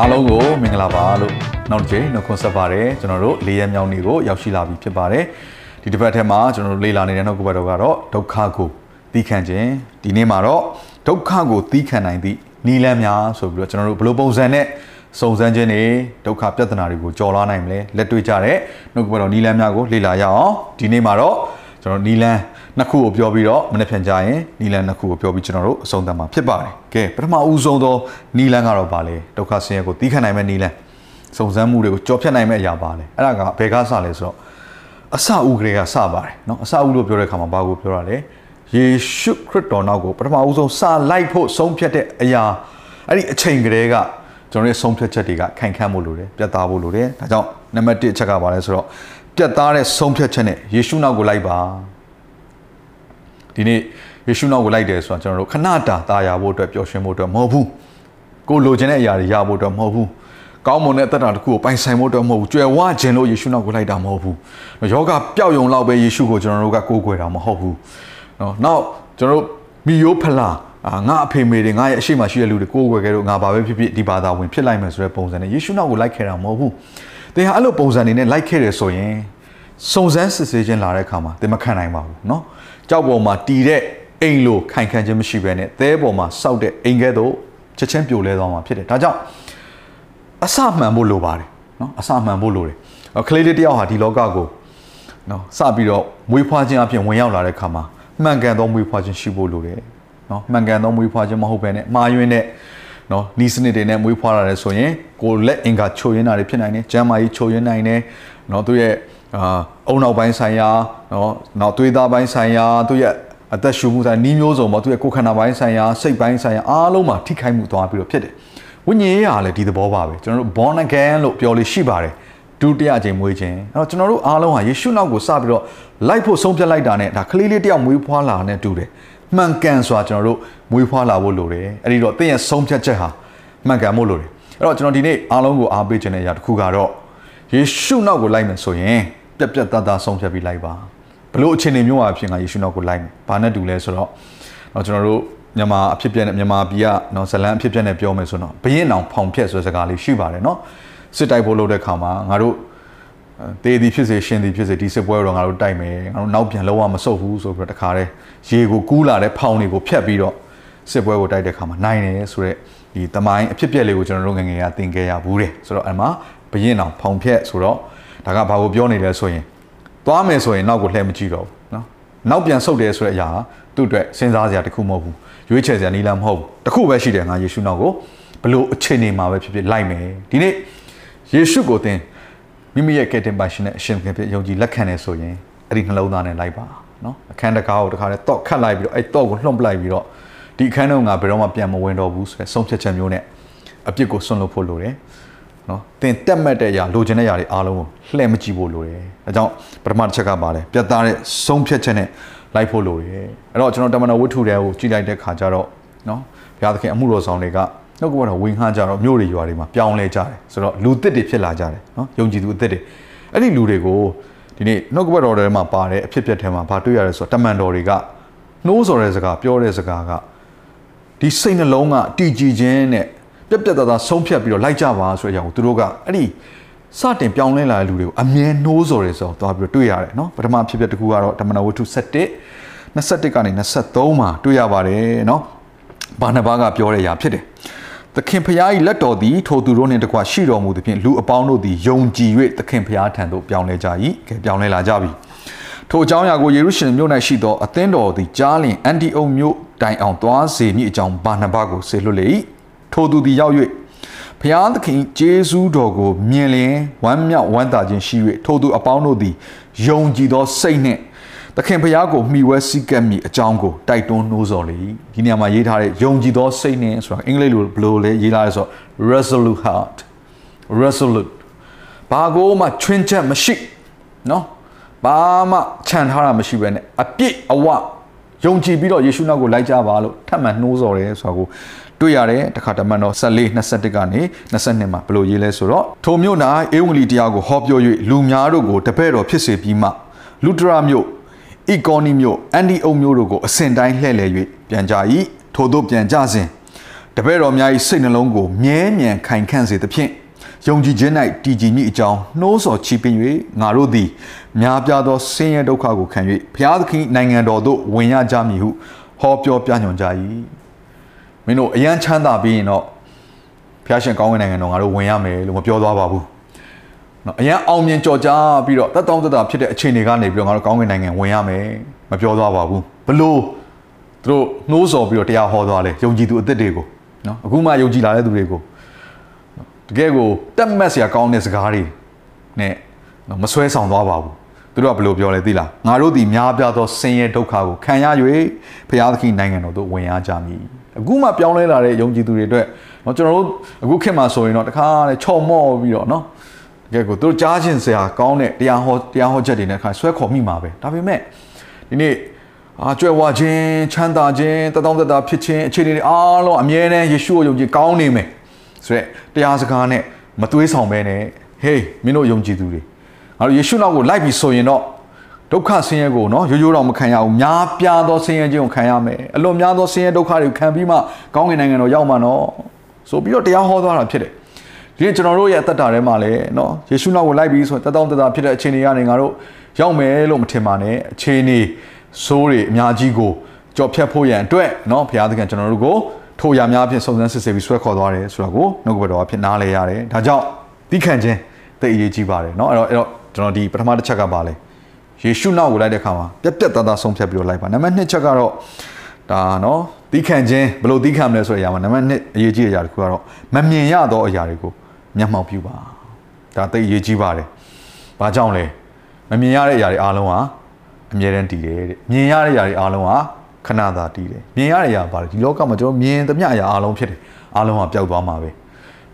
အားလုံးကိုမင်္ဂလာပါလို့နောက်တစ်ချိန်နှုတ်ခွန်းဆက်ပါတယ်ကျွန်တော်တို့လေးရက်မြောက်နေ့ကိုရောက်ရှိလာပြီဖြစ်ပါတယ်ဒီတစ်ပတ်ထဲမှာကျွန်တော်တို့လေ့လာနေတဲ့နှုတ်ကပတ်တော်ကတော့ဒုက္ခကိုသီးခံခြင်းဒီနေ့မှာတော့ဒုက္ခကိုသီးခံနိုင်သည့်နီလန်းများဆိုပြီးတော့ကျွန်တော်တို့ဘယ်လိုပုံစံနဲ့စုံစမ်းခြင်းတွေဒုက္ခပြဿနာတွေကိုကြော်လွှားနိုင်မလဲလက်တွေ့ကြတဲ့နှုတ်ကပတ်တော်နီလန်းများကိုလေ့လာရအောင်ဒီနေ့မှာတော့ကျွန်တော်နီလန်း နှစ်ခုကိုပြောပြီးတော့မနေ့ပြန်ကြရင်နီလန်းနှစ်ခုကိုပြောပြီးကျွန်တော်တို့အဆုံးသတ်မှာဖြစ်ပါတယ်။ကဲပထမဦးဆုံးသောနီလန်းကတော့ဗာလေဒုက္ခဆင်းရဲကိုသီးခံနိုင်မဲ့နီလန်းစုံစမ်းမှုတွေကိုကြော်ဖြတ်နိုင်မဲ့အရာပါလေ။အဲ့ဒါကဘယ်ကစလဲဆိုတော့အစဦးကလေးကစပါတယ်နော်အစဦးလို့ပြောတဲ့အခါမှာဘာကိုပြောရလဲ။ယေရှုခရစ်တော်နောက်ကိုပထမဦးဆုံးစလိုက်ဖို့ဆုံးဖြတ်တဲ့အရာအဲ့ဒီအချိန်ကလေးကကျွန်တော်ရဲ့ဆုံးဖြတ်ချက်တွေကခိုင်ခန့်ဖို့လိုတယ်ပြတ်သားဖို့လိုတယ်ဒါကြောင့်နံပါတ်1အချက်ကဘာလဲဆိုတော့ပြတ်သားတဲ့ဆုံးဖြတ်ချက်နဲ့ယေရှုနောက်ကိုလိုက်ပါ ဒီနေ့ယေရှုနောက်ကိုလိုက်တယ်ဆိုတာကျွန်တော်တို့ခဏတာตายရဖို့အတွက်ပျော်ရွှင်ဖို့အတွက်မဟုတ်ဘူးကိုလိုချင်တဲ့အရာတွေရဖို့အတွက်မဟုတ်ဘူးကောင်းမွန်တဲ့အသက်တာတစ်ခုကိုပိုင်ဆိုင်ဖို့အတွက်မဟုတ်ဘူးကြွယ်ဝခြင်းလို့ယေရှုနောက်ကိုလိုက်တာမဟုတ်ဘူးယောဂပျောက်ယုံလောက်ပဲယေရှုကိုကျွန်တော်တို့ကကိုးကွယ်တာမဟုတ်ဘူးနော်နောက်ကျွန်တော်တို့မိယိုးဖလာအာငါအဖေမေတွေငါရဲ့အရှိမရှိတဲ့လူတွေကိုးကွယ်ခဲ့တော့ငါဘာပဲဖြစ်ဖြစ်ဒီဘာသာဝင်ဖြစ်လိုက်မယ်ဆိုတဲ့ပုံစံနဲ့ယေရှုနောက်ကိုလိုက်ခဲ့တာမဟုတ်ဘူးသင်ဟာအဲ့လိုပုံစံနေနဲ့လိုက်ခဲ့တယ်ဆိုရင်စုံစမ်းစစ်ဆေးခြင်းလာတဲ့အခါမှာသင်မခံနိုင်ပါဘူးเนาะ ကြောက်ပေါ်မှာတီတဲ့အိမ်လိုခိုင်ခံခြင်းမရှိဘဲနဲ့သဲပေါ်မှာစောက်တဲ့အိမ်ကဲသို့ချက်ချင်းပြိုလဲသွားမှာဖြစ်တယ်ဒါကြောင့်အစမှန်ဖို့လိုပါတယ်နော်အစမှန်ဖို့လိုတယ်ကလေးလေးတယောက်ဟာဒီလောကကိုနော်စပြီးတော့မွေးဖွားခြင်းအပြင်ဝင်ရောက်လာတဲ့ခါမှာမှန်ကန်သောမွေးဖွားခြင်းရှိဖို့လိုတယ်နော်မှန်ကန်သောမွေးဖွားခြင်းမဟုတ်ဘဲနဲ့မှားယွင်းတဲ့နော်နီးစနစ်တွေနဲ့မွေးဖွားရတယ်ဆိုရင်ကိုလက်အင်္ကာချိုးရင်းတာတွေဖြစ်နိုင်တယ်ကျန်းမာရေးချိုးရင်းနိုင်တယ်နော်သူ့ရဲ့ အာအုံနောက်ပိုင်းဆိုင်ရာနော်နောက်သွေးသားပိုင်းဆိုင်ရာသူရဲ့အသက်ရှူမှုဆိုင်နီးမျိုးစုံပေါ့သူရဲ့ကိုယ်ခန္ဓာပိုင်းဆိုင်ရာစိတ်ပိုင်းဆိုင်ရာအားလုံးမှာထိခိုက်မှုသွားပြီးတော့ဖြစ်တယ်ဝိညာဉ်ရေးရာလည်းဒီသဘောပါပဲကျွန်တော်တို့ born again လို့ပြောလို့ရှိပါတယ်ဒုတိယအကြိမ်မွေးခြင်းအဲ့တော့ကျွန်တော်တို့အားလုံးဟာယေရှုနောက်ကိုစပြီးတော့လိုက်ဖို့ဆုံးဖြတ်လိုက်တာနဲ့ဒါကလေးလေးတယောက်မွေးဖွားလာတဲ့တူတယ်မှန်ကန်စွာကျွန်တော်တို့မွေးဖွားလာဖို့လိုတယ်အဲ့ဒီတော့သင်ရဲ့ဆုံးဖြတ်ချက်ဟာမှန်ကန်ဖို့လိုတယ်အဲ့တော့ကျွန်တော်ဒီနေ့အားလုံးကိုအားပေးခြင်းတဲ့အရာတစ်ခုကတော့ ယေရှုနောက်ကိုလိုက်မယ်ဆိုရင်ပြက်ပြက်သားသားဆုံးဖြတ်ပြီးလိုက်ပါဘလို့အခြေအနေမျိုးအဖြစ်ငါယေရှုနောက်ကိုလိုက်မယ်ဘာနဲ့တူလဲဆိုတော့တော့ကျွန်တော်တို့မြန်မာအဖြစ်ပြက်နဲ့မြန်မာပြည်ကနော်ဇလန်အဖြစ်ပြက်နဲ့ပြောမယ်ဆိုတော့ဘရင်အောင်ဖောင်ဖြက်ဆိုတဲ့စကားလေးရှိပါတယ်နော်စစ်တိုက်ဖို့လုပ်တဲ့ခါမှာငါတို့တေးသည်ဖြစ်စေရှင်သည်ဖြစ်စေဒီစစ်ပွဲတော့ငါတို့တိုက်မယ်ငါတို့နောက်ပြန်လုံးဝမဆုတ်ဘူးဆိုပြီးတော့တခါတည်းရေကိုကူးလာတဲ့ဖောင်တွေကိုဖျက်ပြီးတော့စစ်ပွဲကိုတိုက်တဲ့ခါမှာနိုင်တယ်ဆိုတော့ဒီတမိုင်းအဖြစ်ပြက်လေးကိုကျွန်တော်တို့ငငယ်ကသင်ခဲ့ရဘူးတယ်ဆိုတော့အဲ့မှာ ဘရင်အောင်ဖောင်ဖြက်ဆိုတော့ဒါကဘာကိုပြောနေလဲဆိုရင်သွားမယ်ဆိုရင်နောက်ကိုလှည့်မကြည့်တော့ဘူးနော်နောက်ပြန်ဆုတ်တယ်ဆိုတဲ့အရာသူ့အတွက်စဉ်းစားစရာတခုမဟုတ်ဘူးရွေးချယ်စရာနီးလမ်းမဟုတ်ဘူးတခုပဲရှိတယ်ငါယေရှုနောက်ကိုဘလို့အခြေအနေမှာပဲဖြစ်ဖြစ်လိုက်မယ်ဒီနေ့ယေရှုကိုသင်မိမိရဲ့ကယ်တင်ပါရှင်နဲ့အရှင်ခင်ဖြစ်ယုံကြည်လက်ခံနေဆိုရင်အဲ့ဒီနှလုံးသားနဲ့လိုက်ပါနော်အခန်းတကားကိုတခါတည်းတော့ခတ်လိုက်ပြီးတော့အဲ့တော့ကိုလှုံ့ပလိုက်ပြီးတော့ဒီအခန်းတော့ငါဘယ်တော့မှပြန်မဝင်တော့ဘူးဆိုရယ်ဆုံးဖြတ်ချက်မျိုးနဲ့အပြစ်ကိုဆွန့်လွတ်ဖို့လိုတယ် နော်တင်တက်မှတ်တဲ့အရာလိုချင်တဲ့အရာတွေအားလုံးကိုလှည့်မကြည့်ဖို့လိုတယ်အဲကြောင့်ပထမတစ်ချက်ကပါလဲပြတ်သားတဲ့ဆုံးဖြတ်ချက်နဲ့လိုက်ဖို့လိုတယ်အဲ့တော့ကျွန်တော်တမန်တော်ဝတ္ထုတွေကိုကြည့်လိုက်တဲ့ခါကျတော့နော်ဘုရားသခင်အမှုတော်ဆောင်တွေကနှုတ်ကပတော်ဝင်ခါကြတော့မြို့တွေရွာတွေမှာပြောင်းလဲကြတယ်ဆိုတော့လူသစ်တွေဖြစ်လာကြတယ်နော်ယုံကြည်သူအသစ်တွေအဲ့ဒီလူတွေကိုဒီနေ့နှုတ်ကပတော်တွေမှာပါတဲ့အဖြစ်ပြက်ထဲမှာဘာတွေ့ရလဲဆိုတော့တမန်တော်တွေကနှိုးဆော်တဲ့စကားပြောတဲ့စကားကဒီစိတ်နှလုံးကတည်ကြည်ခြင်းနဲ့ ပြက်ပြက်သားသားဆုံးဖြတ်ပြီးတော့လိုက်ကြပါဆိုတဲ့အကြောင်းကိုသူတို့ကအဲ့ဒီစတင်ပြောင်းလဲလာတဲ့လူတွေကိုအမြဲနှိုးဆော်တယ်ဆိုတော့သွားပြီးတော့တွေ့ရတယ်နော်ပထမဖြစ်ဖြစ်တစ်ခုကတော့ဓမ္မနဝတ္ထု7 21ကနေ23မှာတွေ့ရပါတယ်နော်ဘာနဘာကပြောတဲ့အရာဖြစ်တယ်သခင်ဖျား၏လက်တော်သည်ထိုသူတို့နှင့်တကွရှိတော်မူသည်ဖြင့်လူအပေါင်းတို့သည်ယုံကြည်၍သခင်ဖျားထံသို့ပြောင်းလဲကြ၏ကဲပြောင်းလဲလာကြပြီထိုအကြောင်းအရာကိုယေရုရှလင်မြို့၌ရှိသောအသင်းတော်သည်ကြားလင်အန်တီအုတ်မြို့တိုင်အောင်သွားစေမည့်အကြောင်းဘာနဘာကိုဆေလွတ်လေ၏ ထိုသူသည်ရောက်၍ဖျားသခင်ဂျေဇူးတော်ကိုမြင်လျင်ဝမ်းမြောက်ဝမ်းသာခြင်းရှိ၍ထိုသူအပေါင်းတို့သည်ယုံကြည်သောစိတ်နှင့်သခင်ဖျားကိုမှီဝဲစည်းကပ်မိအကြောင်းကိုတိုက်တွန်းနှိုးဆော်လေဒီနေရာမှာရေးထားတဲ့ယုံကြည်သောစိတ်နဲ့ဆိုတာအင်္ဂလိပ်လိုဘယ်လိုလဲရေးထားလဲဆိုတော့ resolute heart resolute ဘာကိုမှချွင်းချက်မရှိနော်ဘာမှခြံထားတာမရှိဘဲနဲ့အပြည့်အဝယုံကြည်ပြီးတော့ယေရှုနောက်ကိုလိုက်ကြပါလို့ထပ်မံနှိုးဆော်တယ်ဆိုတာကို တွေ့ရတယ်တခါတမန်တော်14 21ကနေ22မှာဘယ်လိုရေးလဲဆိုတော့ထိုမြို့၌ဧဝံဂေလိတရားကိုဟောပြော၍လူများတို့ကိုတပည့်တော်ဖြစ်စေပြီးမှလူတရာမြို့အီကောနီမြို့အန်ဒီအုံမြို့တို့ကိုအစဉ်တိုင်းလှည့်လည်၍ပြန်ကြ၏ထို့သောပြန်ကြစဉ်တပည့်တော်များ၏စိတ်နှလုံးကိုမြဲမြံခိုင်ခန့်စေသဖြင့်ယုံကြည်ခြင်း၌တည်ကြည်မိအကြောင်းနှိုးဆော်ချီးပင်၍ငါတို့သည်များပြားသောဆင်းရဲဒုက္ခကိုခံ၍ဘုရားသခင်နိုင်ငံတော်သို့ဝင်ရကြမည်ဟုဟောပြောပြညွှန်ကြ၏ မင်းတို့အယံချမ်းသာပြီးရင်တော့ဘုရားရှင်ကောင်းကင်နိုင်ငံတော်ငါတို့ဝင်ရမယ်လို့မပြောသွားပါဘူးနော်အရန်အောင်မြင်ကြော်ကြားပြီးတော့တက်တောင့်တက်တာဖြစ်တဲ့အခြေအနေကနေပြီးတော့ငါတို့ကောင်းကင်နိုင်ငံဝင်ရမယ်မပြောသွားပါဘူးဘလို့သူတို့နှိုးဆော်ပြီးတော့တရားဟောသွားတယ်ယုံကြည်သူအသက်တွေကိုနော်အခုမှယုံကြည်လာတဲ့သူတွေကိုတကယ်ကိုတက်မက်စရာကောင်းတဲ့စကားတွေနဲ့မဆွဲဆောင်သွားပါဘူးသူတို့ကဘယ်လိုပြောလဲသိလားငါတို့ဒီများပြားသောဆင်းရဲဒုက္ခကိုခံရ၍ဘုရားသခင်နိုင်ငံတော်သို့ဝင်ရကြမည် အခုမှပြောင်းလဲလာတဲ့ယုံကြည်သူတွေအတွက်เนาะကျွန်တော်တို့အခုခေတ်မှာဆိုရင်တော့တခါလေချော့မော့ပြီးတော့เนาะတကယ်ကိုသူတို့ကြားခြင်းစရာကောင်းတဲ့တရားဟောတရားဟောချက်တွေနဲ့ခါဆွဲခေါ်မိမှာပဲဒါပေမဲ့ဒီနေ့အာကြွယ်ဝခြင်းချမ်းသာခြင်းတသောတသာဖြစ်ခြင်းအခြေအနေတွေအားလုံးအမြဲတမ်းယေရှုကိုယုံကြည်ကောင်းနေမယ်ဆိုရက်တရားစကားနဲ့မသွေးဆောင်ပဲနဲ့ဟေးမင်းတို့ယုံကြည်သူတွေငါတို့ယေရှုနောက်ကိုလိုက်ပြီဆိုရင်တော့ ဒုက္ခဆင်းရဲကိုနော်ရိုးရိုးတော့မခံရဘူးများပြားသောဆင်းရဲခြင်းကိုခံရမယ်အလွန်များသောဆင်းရဲဒုက္ခတွေကိုခံပြီးမှကောင်းကင်နိုင်ငံတော်ရောက်မှာနော်ဆိုပြီးတော့တရားဟောသွားတာဖြစ်တယ်ဒီကျွန်တော်တို့ရဲ့အသက်တာထဲမှာလည်းနော်ယေရှုနောက်ကိုလိုက်ပြီးဆိုရင်တသောတသာဖြစ်တဲ့အခြေအနေကနေငါတို့ရောက်မယ်လို့မထင်ပါနဲ့အခြေအနေဆိုးတွေအများကြီးကိုကြော်ဖြတ်ဖို့ရန်အတွက်နော်ဘုရားသခင်ကျွန်တော်တို့ကိုထိုရာများဖြင့်စုံစမ်းစစ်ဆေးပြီးဆွဲခေါ်သွားတယ်ဆိုတာကိုနှုတ်ကပတော်အဖြစ်နားလဲရတယ်ဒါကြောင့်သီးခံခြင်းသိအရေးကြီးပါတယ်နော်အဲ့တော့အဲ့တော့ကျွန်တော်ဒီပထမတစ်ချက်ကပါလဲ ယေရှုနောက်ကိုလိုက်တဲ့ခါမှာပြက်ပြက်သားသားဆုံးဖြတ်ပြီးတော့လိုက်ပါနံပါတ်2ချက်ကတော့ဒါနော်သီးခံခြင်းဘယ်လိုသီးခံမလဲဆိုတဲ့အရာမှာနံပါတ်1အရေးကြီးတဲ့အရာတစ်ခုကတော့မမြင်ရသောအရာတွေကိုမျက်မှောက်ပြုပါဒါသိအရေးကြီးပါတယ်။ဘာကြောင့်လဲမမြင်ရတဲ့အရာတွေအားလုံးဟာအမြဲတမ်းတည်တယ်တဲ့မြင်ရတဲ့အရာတွေအားလုံးဟာခဏသာတည်တယ်မြင်ရတဲ့အရာပါလေဒီလောကမှာကျွန်တော်မြင်သမျှအရာအားလုံးဖြစ်တယ်အားလုံးဟာပျောက်သွားမှာပဲ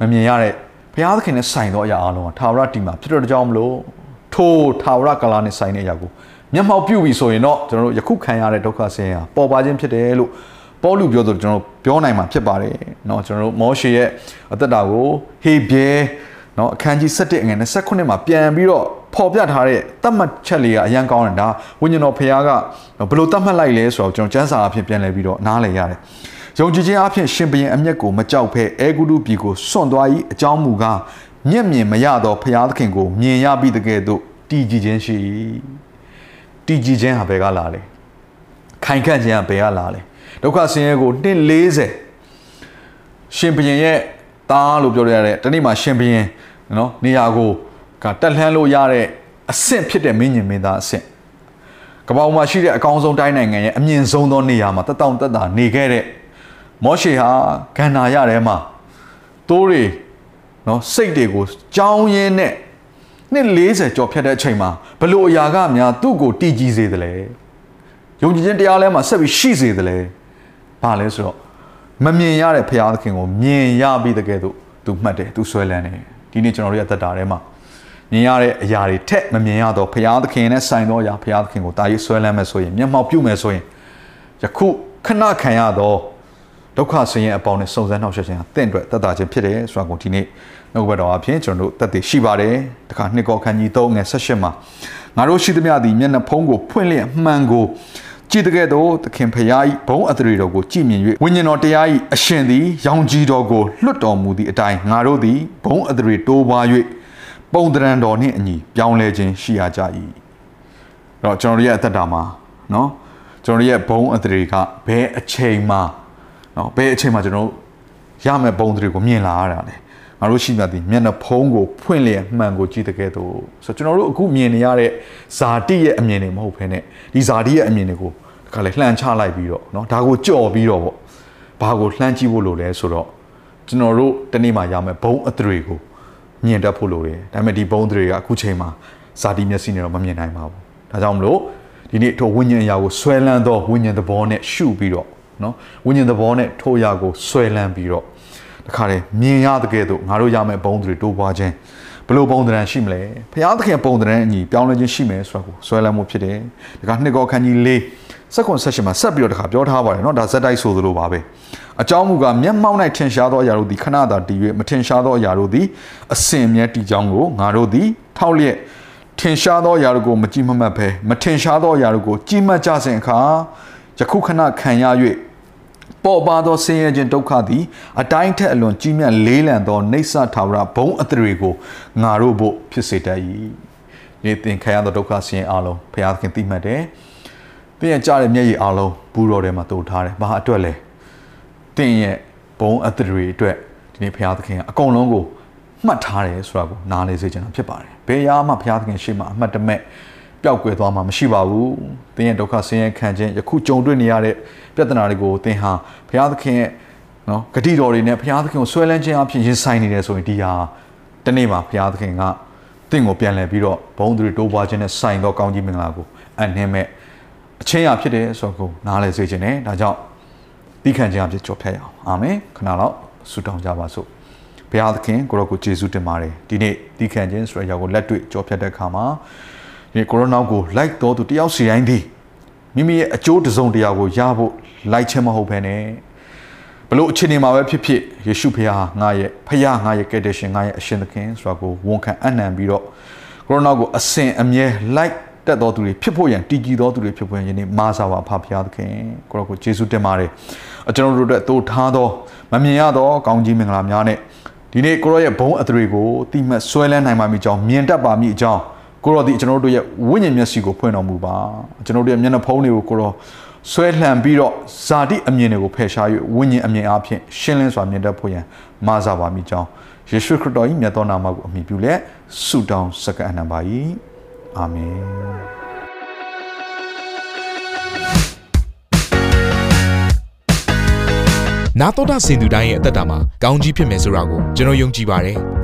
မမြင်ရတဲ့ဘုရားသခင်နဲ့ဆိုင်သောအရာအားလုံးဟာထာဝရတည်မှာဖြစ်တော့ကြောင်းမလို့ ထိုထာဝရကလာနဲ့ဆိုင်တဲ့အရာကိုမျက်မှောက်ပြုပြီဆိုရင်တော့ကျွန်တော်တို့ယခုခံရတဲ့ဒုက္ခဆင်းရဲဟာပေါ်ပါခြင်းဖြစ်တယ်လို့ပေါလုပြောဆိုကျွန်တော်ပြောနိုင်မှာဖြစ်ပါတယ်เนาะကျွန်တော်တို့မောရှေရဲ့အသက်တာကိုဟေဘဲเนาะအခန်းကြီး7အငယ်29မှာပြန်ပြီးတော့ပေါ်ပြထားတဲ့တတ်မှတ်ချက်လေးကအရန်ကောင်းတယ်ဒါဝိညာဉ်တော်ဖခင်ကဘယ်လိုတတ်မှတ်လိုက်လဲဆိုတော့ကျွန်တော်စံစာအဖြစ်ပြန်လဲပြီးတော့နားလည်ရတယ်ယုံကြည်ခြင်းအဖြစ်ရှင်ဘရင်အမျက်ကိုမကြောက်ဖဲအဲဂုတုပြည်ကိုစွန့်သွား၏အကြောင်းမူကား မျက်မြင်မရသောဖခင်သခင်ကိုမြင်ရပြီးတကယ်တော့တည်ကြည်ခြင်းရှိတည်ကြည်ခြင်းဟာဘယ်ကလာလဲခိုင်ခန့်ခြင်းဟာဘယ်ကလာလဲဒုက္ခဆင်းရဲကိုနှစ်40ရှင်ဘရင်ရဲ့တားလို့ပြောရတဲ့တနေ့မှာရှင်ဘရင်နော်နေရာကိုကတက်လှမ်းလို့ရတဲ့အဆင့်ဖြစ်တဲ့မင်းညင်မင်းသားအဆင့်ကပောင်မှာရှိတဲ့အကောင်းဆုံးတိုင်းနိုင်ငံရဲ့အမြင့်ဆုံးသောနေရာမှာတက်တောင့်တက်တာနေခဲ့တဲ့မောရှေဟာဂန္နာရထဲမှာတိုးတွေ နော်စိတ်တွေကိုကြောင်းရင်းနဲ့နှစ်40ကျော်ဖြတ်တဲ့အချိန်မှာဘလို့အရာကများသူ့ကိုတည်ကြည်စေသလဲယုံကြည်ခြင်းတရားလဲမှာဆက်ပြီးရှိစေသလဲဘာလဲဆိုတော့မမြင်ရတဲ့ဖရာသခင်ကိုမြင်ရပြီးတဲ့ကဲ့သို့သူမှတ်တယ်သူဆွဲလန်းတယ်ဒီနေ့ကျွန်တော်တို့ရဲ့အသက်တာထဲမှာမြင်ရတဲ့အရာတွေထက်မမြင်ရတော့ဘုရားသခင်နဲ့ဆိုင်သောအရာဘုရားသခင်ကိုတာရေးဆွဲလန်းမယ်ဆိုရင်မျက်မှောက်ပြုမယ်ဆိုရင်ယခုခဏခံရသော ဒုက္ခဆင်းရဲအပေါင်းနဲ့စုံစမ်းနှောက်ယှက်ခြင်းဟာတင့်အတွက်တတ်တာခြင်းဖြစ်တယ်ဆိုတာကိုဒီနေ့နှုတ်ဘတ်တော်အဖြစ်ကျွန်တော်တို့တတ်သိရှိပါတယ်တခါနှစ်ကောခန်းကြီး3ငယ်18မှာငါတို့ရှိသမျှသည်မျက်နှာဖုံးကိုဖွင့်လျက်မှန်ကိုကြည်တကယ်တော့သခင်ဖရာ၏ဘုံအထရေတော်ကိုကြည်မြင်၍ဝိညာဉ်တော်တရား၏အရှင်သည်ရောင်ကြီးတော်ကိုလွတ်တော်မူသည့်အတိုင်းငါတို့သည်ဘုံအထရေတိုးပွား၍ပုံတရံတော်နှင့်အညီပြောင်းလဲခြင်းရှိရကြ၏အဲ့တော့ကျွန်တော်တို့ရဲ့အသက်တာမှာเนาะကျွန်တော်တို့ရဲ့ဘုံအထရေကဘယ်အချိန်မှာ နော်ဘယ်အချိန်မှာကျွန်တော်ရမယ့်ပုံစံတွေကိုမြင်လာရတာလေငါတို့ရှိမှသည်မျက်နှာဖုံးကိုဖွင့်လျက်မှန်ကိုကြည့်တဲ့ကဲတော့ဆိုတော့ကျွန်တော်တို့အခုမြင်နေရတဲ့ဇာတိရဲ့အမြင်တွေမဟုတ်ဘဲနဲ့ဒီဇာတိရဲ့အမြင်တွေကိုဒီကလေးလှန်ချလိုက်ပြီးတော့နော်ဒါကိုကြော်ပြီးတော့ပေါ့ဘာကိုလှမ်းကြည့်ဖို့လိုလဲဆိုတော့ကျွန်တော်တို့တနေ့မှရမယ့်ဘုံအသရေကိုမြင်တတ်ဖို့လိုတယ်ဒါပေမဲ့ဒီဘုံအသရေကအခုချိန်မှာဇာတိမျက်စိနဲ့တော့မမြင်နိုင်ပါဘူးဒါကြောင့်မလို့ဒီနေ့ထိုဝိညာဉ်အရာကိုဆွဲလန်းသောဝိညာဉ်သဘောနဲ့ရှုပြီးတော့ เนาะဝိညာဉ်သဘောနဲ့ထိုအရာကိုဆွဲလန်းပြီးတော့ တခါတည်းမြင်ရတဲ့ကဲ့သို့ငါတို့ရမယ့်ဘုံတွေတိုးပွားခြင်းဘလို့ဘုံတရံရှိမလဲဘုရားသခင်ဘုံတရံအညီပြောင်းလဲခြင်းရှိမယ်ဆိုတာကိုဆွဲလန်းမှုဖြစ်တယ်ဒါကနှစ်ကောခန်းကြီး၄စက္ကွန်ဆက်ရှင်မှာဆက်ပြီးတော့တခါပြောထားပါတယ်เนาะဒါဇက်တိုက်ဆိုသလိုပါပဲအကြောင်းမူကားမျက်မှောက်၌ထင်ရှားသောအရာတို့သည်ခဏသာတည်၍မထင်ရှားသောအရာတို့သည်အစင်မြဲတည်ကြောင်းကိုငါတို့သည်ထောက်လျက်ထင်ရှားသောအရာတို့ကိုမကြည့်မမှတ်ဘဲမထင်ရှားသောအရာတို့ကိုကြည့်မှတ်ကြစဉ်အခါ ယခုခဏခံရ၍ပေါ်ပါသောဆင်းရဲခြင်းဒုက္ခသည်အတိုင်းထက်အလွန်ကြီးမြတ်လေးလံသောနေဆထာဝရဘုံအထတွေကိုငါတို့ဖို့ဖြစ်စေတတ်၏နေသင်ခံရသောဒုက္ခဆင်းရဲအလုံးဘုရားသခင်သိမှတ်တယ်သင်ရဲ့ကြားတဲ့မျက်ရည်အလုံးဘူးတော်ထဲမှာတိုးထားတယ်ဘာအတွက်လဲသင်ရဲ့ဘုံအထတွေအတွက်ဒီနေ့ဘုရားသခင်ကအကုန်လုံးကိုမှတ်ထားတယ်ဆိုတာကိုနားလေစေချင်တာဖြစ်ပါတယ်ဘယ်ရာမှဘုရားသခင်ရှေ့မှာအမှတ်တမဲ့ ပျောက်ကွယ်သွားမှာမရှိပါဘူး။သင်ရဲ့ဒုက္ခဆင်းရဲခံခြင်းယခုကြုံတွေ့နေရတဲ့ပြဿနာတွေကိုသင်ဟာဘုရားသခင်ရဲ့နော်ဂတိတော်တွေနဲ့ဘုရားသခင်ကိုဆွဲလန်းခြင်းအဖြစ်ရင်ဆိုင်နေတယ်ဆိုရင်ဒီဟာတနေ့မှာဘုရားသခင်ကသင်ကိုပြန်လည်ပြီးတော့ဘုံသူတွေတိုးပွားခြင်းနဲ့ဆိုင်သောကောင်းကြီးမင်္ဂလာကိုအနှင်းမဲ့အချင်းရဖြစ်တယ်ဆိုတော့ကိုနားလည်စေခြင်းနဲ့ဒါကြောင့်သီးခံခြင်းအဖြစ်ကြော်ဖြတ်ရအောင်အာမင်ခဏလောက်ဆုတောင်းကြပါစို့ဘုရားသခင်ကိုရောကိုယေရှုတင်ပါတယ်ဒီနေ့သီးခံခြင်းဆိုတဲ့အရာကိုလက်တွေ့ကြော်ဖြတ်တဲ့အခါမှာ ဒီကိုရိုနာကိုလိုက်တော်သူတယောက်စီတိုင်းသည်မိမိရဲ့အကျိုးတစုံတရာကိုရဖို့လိုက်ခြင်းမဟုတ်ဘဲနဲ့ဘလို့အခြေအနေမှာပဲဖြစ်ဖြစ်ယေရှုဖခင်ငါရဲ့ဖခင်ငါရဲ့ကယ်တင်ရှင်ငါရဲ့အရှင်သခင်ဆိုတာကိုဝန်ခံအနံပြီးတော့ကိုရိုနာကိုအစဉ်အမြဲလိုက်တက်တော်သူတွေဖြစ်ဖို့ရန်တည်ကြည်တော်သူတွေဖြစ်ဖို့ရန်ယနေ့မာစာပါဖဖခင်သခင်ကိုရောကိုယေရှုတင်ပါတယ်အကျွန်တော်တို့အတွက်တိုးထားသောမမြင်ရသောကောင်းကြီးမင်္ဂလာများနဲ့ဒီနေ့ကိုရောရဲ့ဘုံအသရေကိုတိမှတ်ဆွဲလန်းနိုင်ပါမိကြောင်းမြင်တတ်ပါမိအကြောင်း ကိုရောဒီကျွန်တော်တို့ရဲ့ဝိညာဉ်မျက်စိကိုဖွင့်တော်မူပါကျွန်တော်တို့ရဲ့မျက်နှာဖုံးတွေကိုကိုရောဆွဲလှန်ပြီးတော့ဇာတိအမြင်တွေကိုဖယ်ရှား၍ဝိညာဉ်အမြင်အဖြစ်ရှင်းလင်းစွာမြင်တတ်ဖို့ရန်မာစာပါမိကြောင်းယေရှုခရစ်တော်၏မြတ်သောနာမကိုအမိပြုလက်ဆုတောင်းစကားအနံပါ၏အာမင်နာတော်တာစင်သူတိုင်းရဲ့အသက်တာမှာကောင်းကြီးဖြစ်မယ်ဆိုတာကိုကျွန်တော်ယုံကြည်ပါတယ်။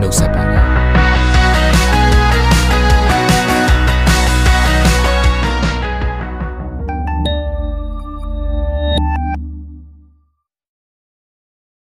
နှုတ်ဆက်ပါတယ်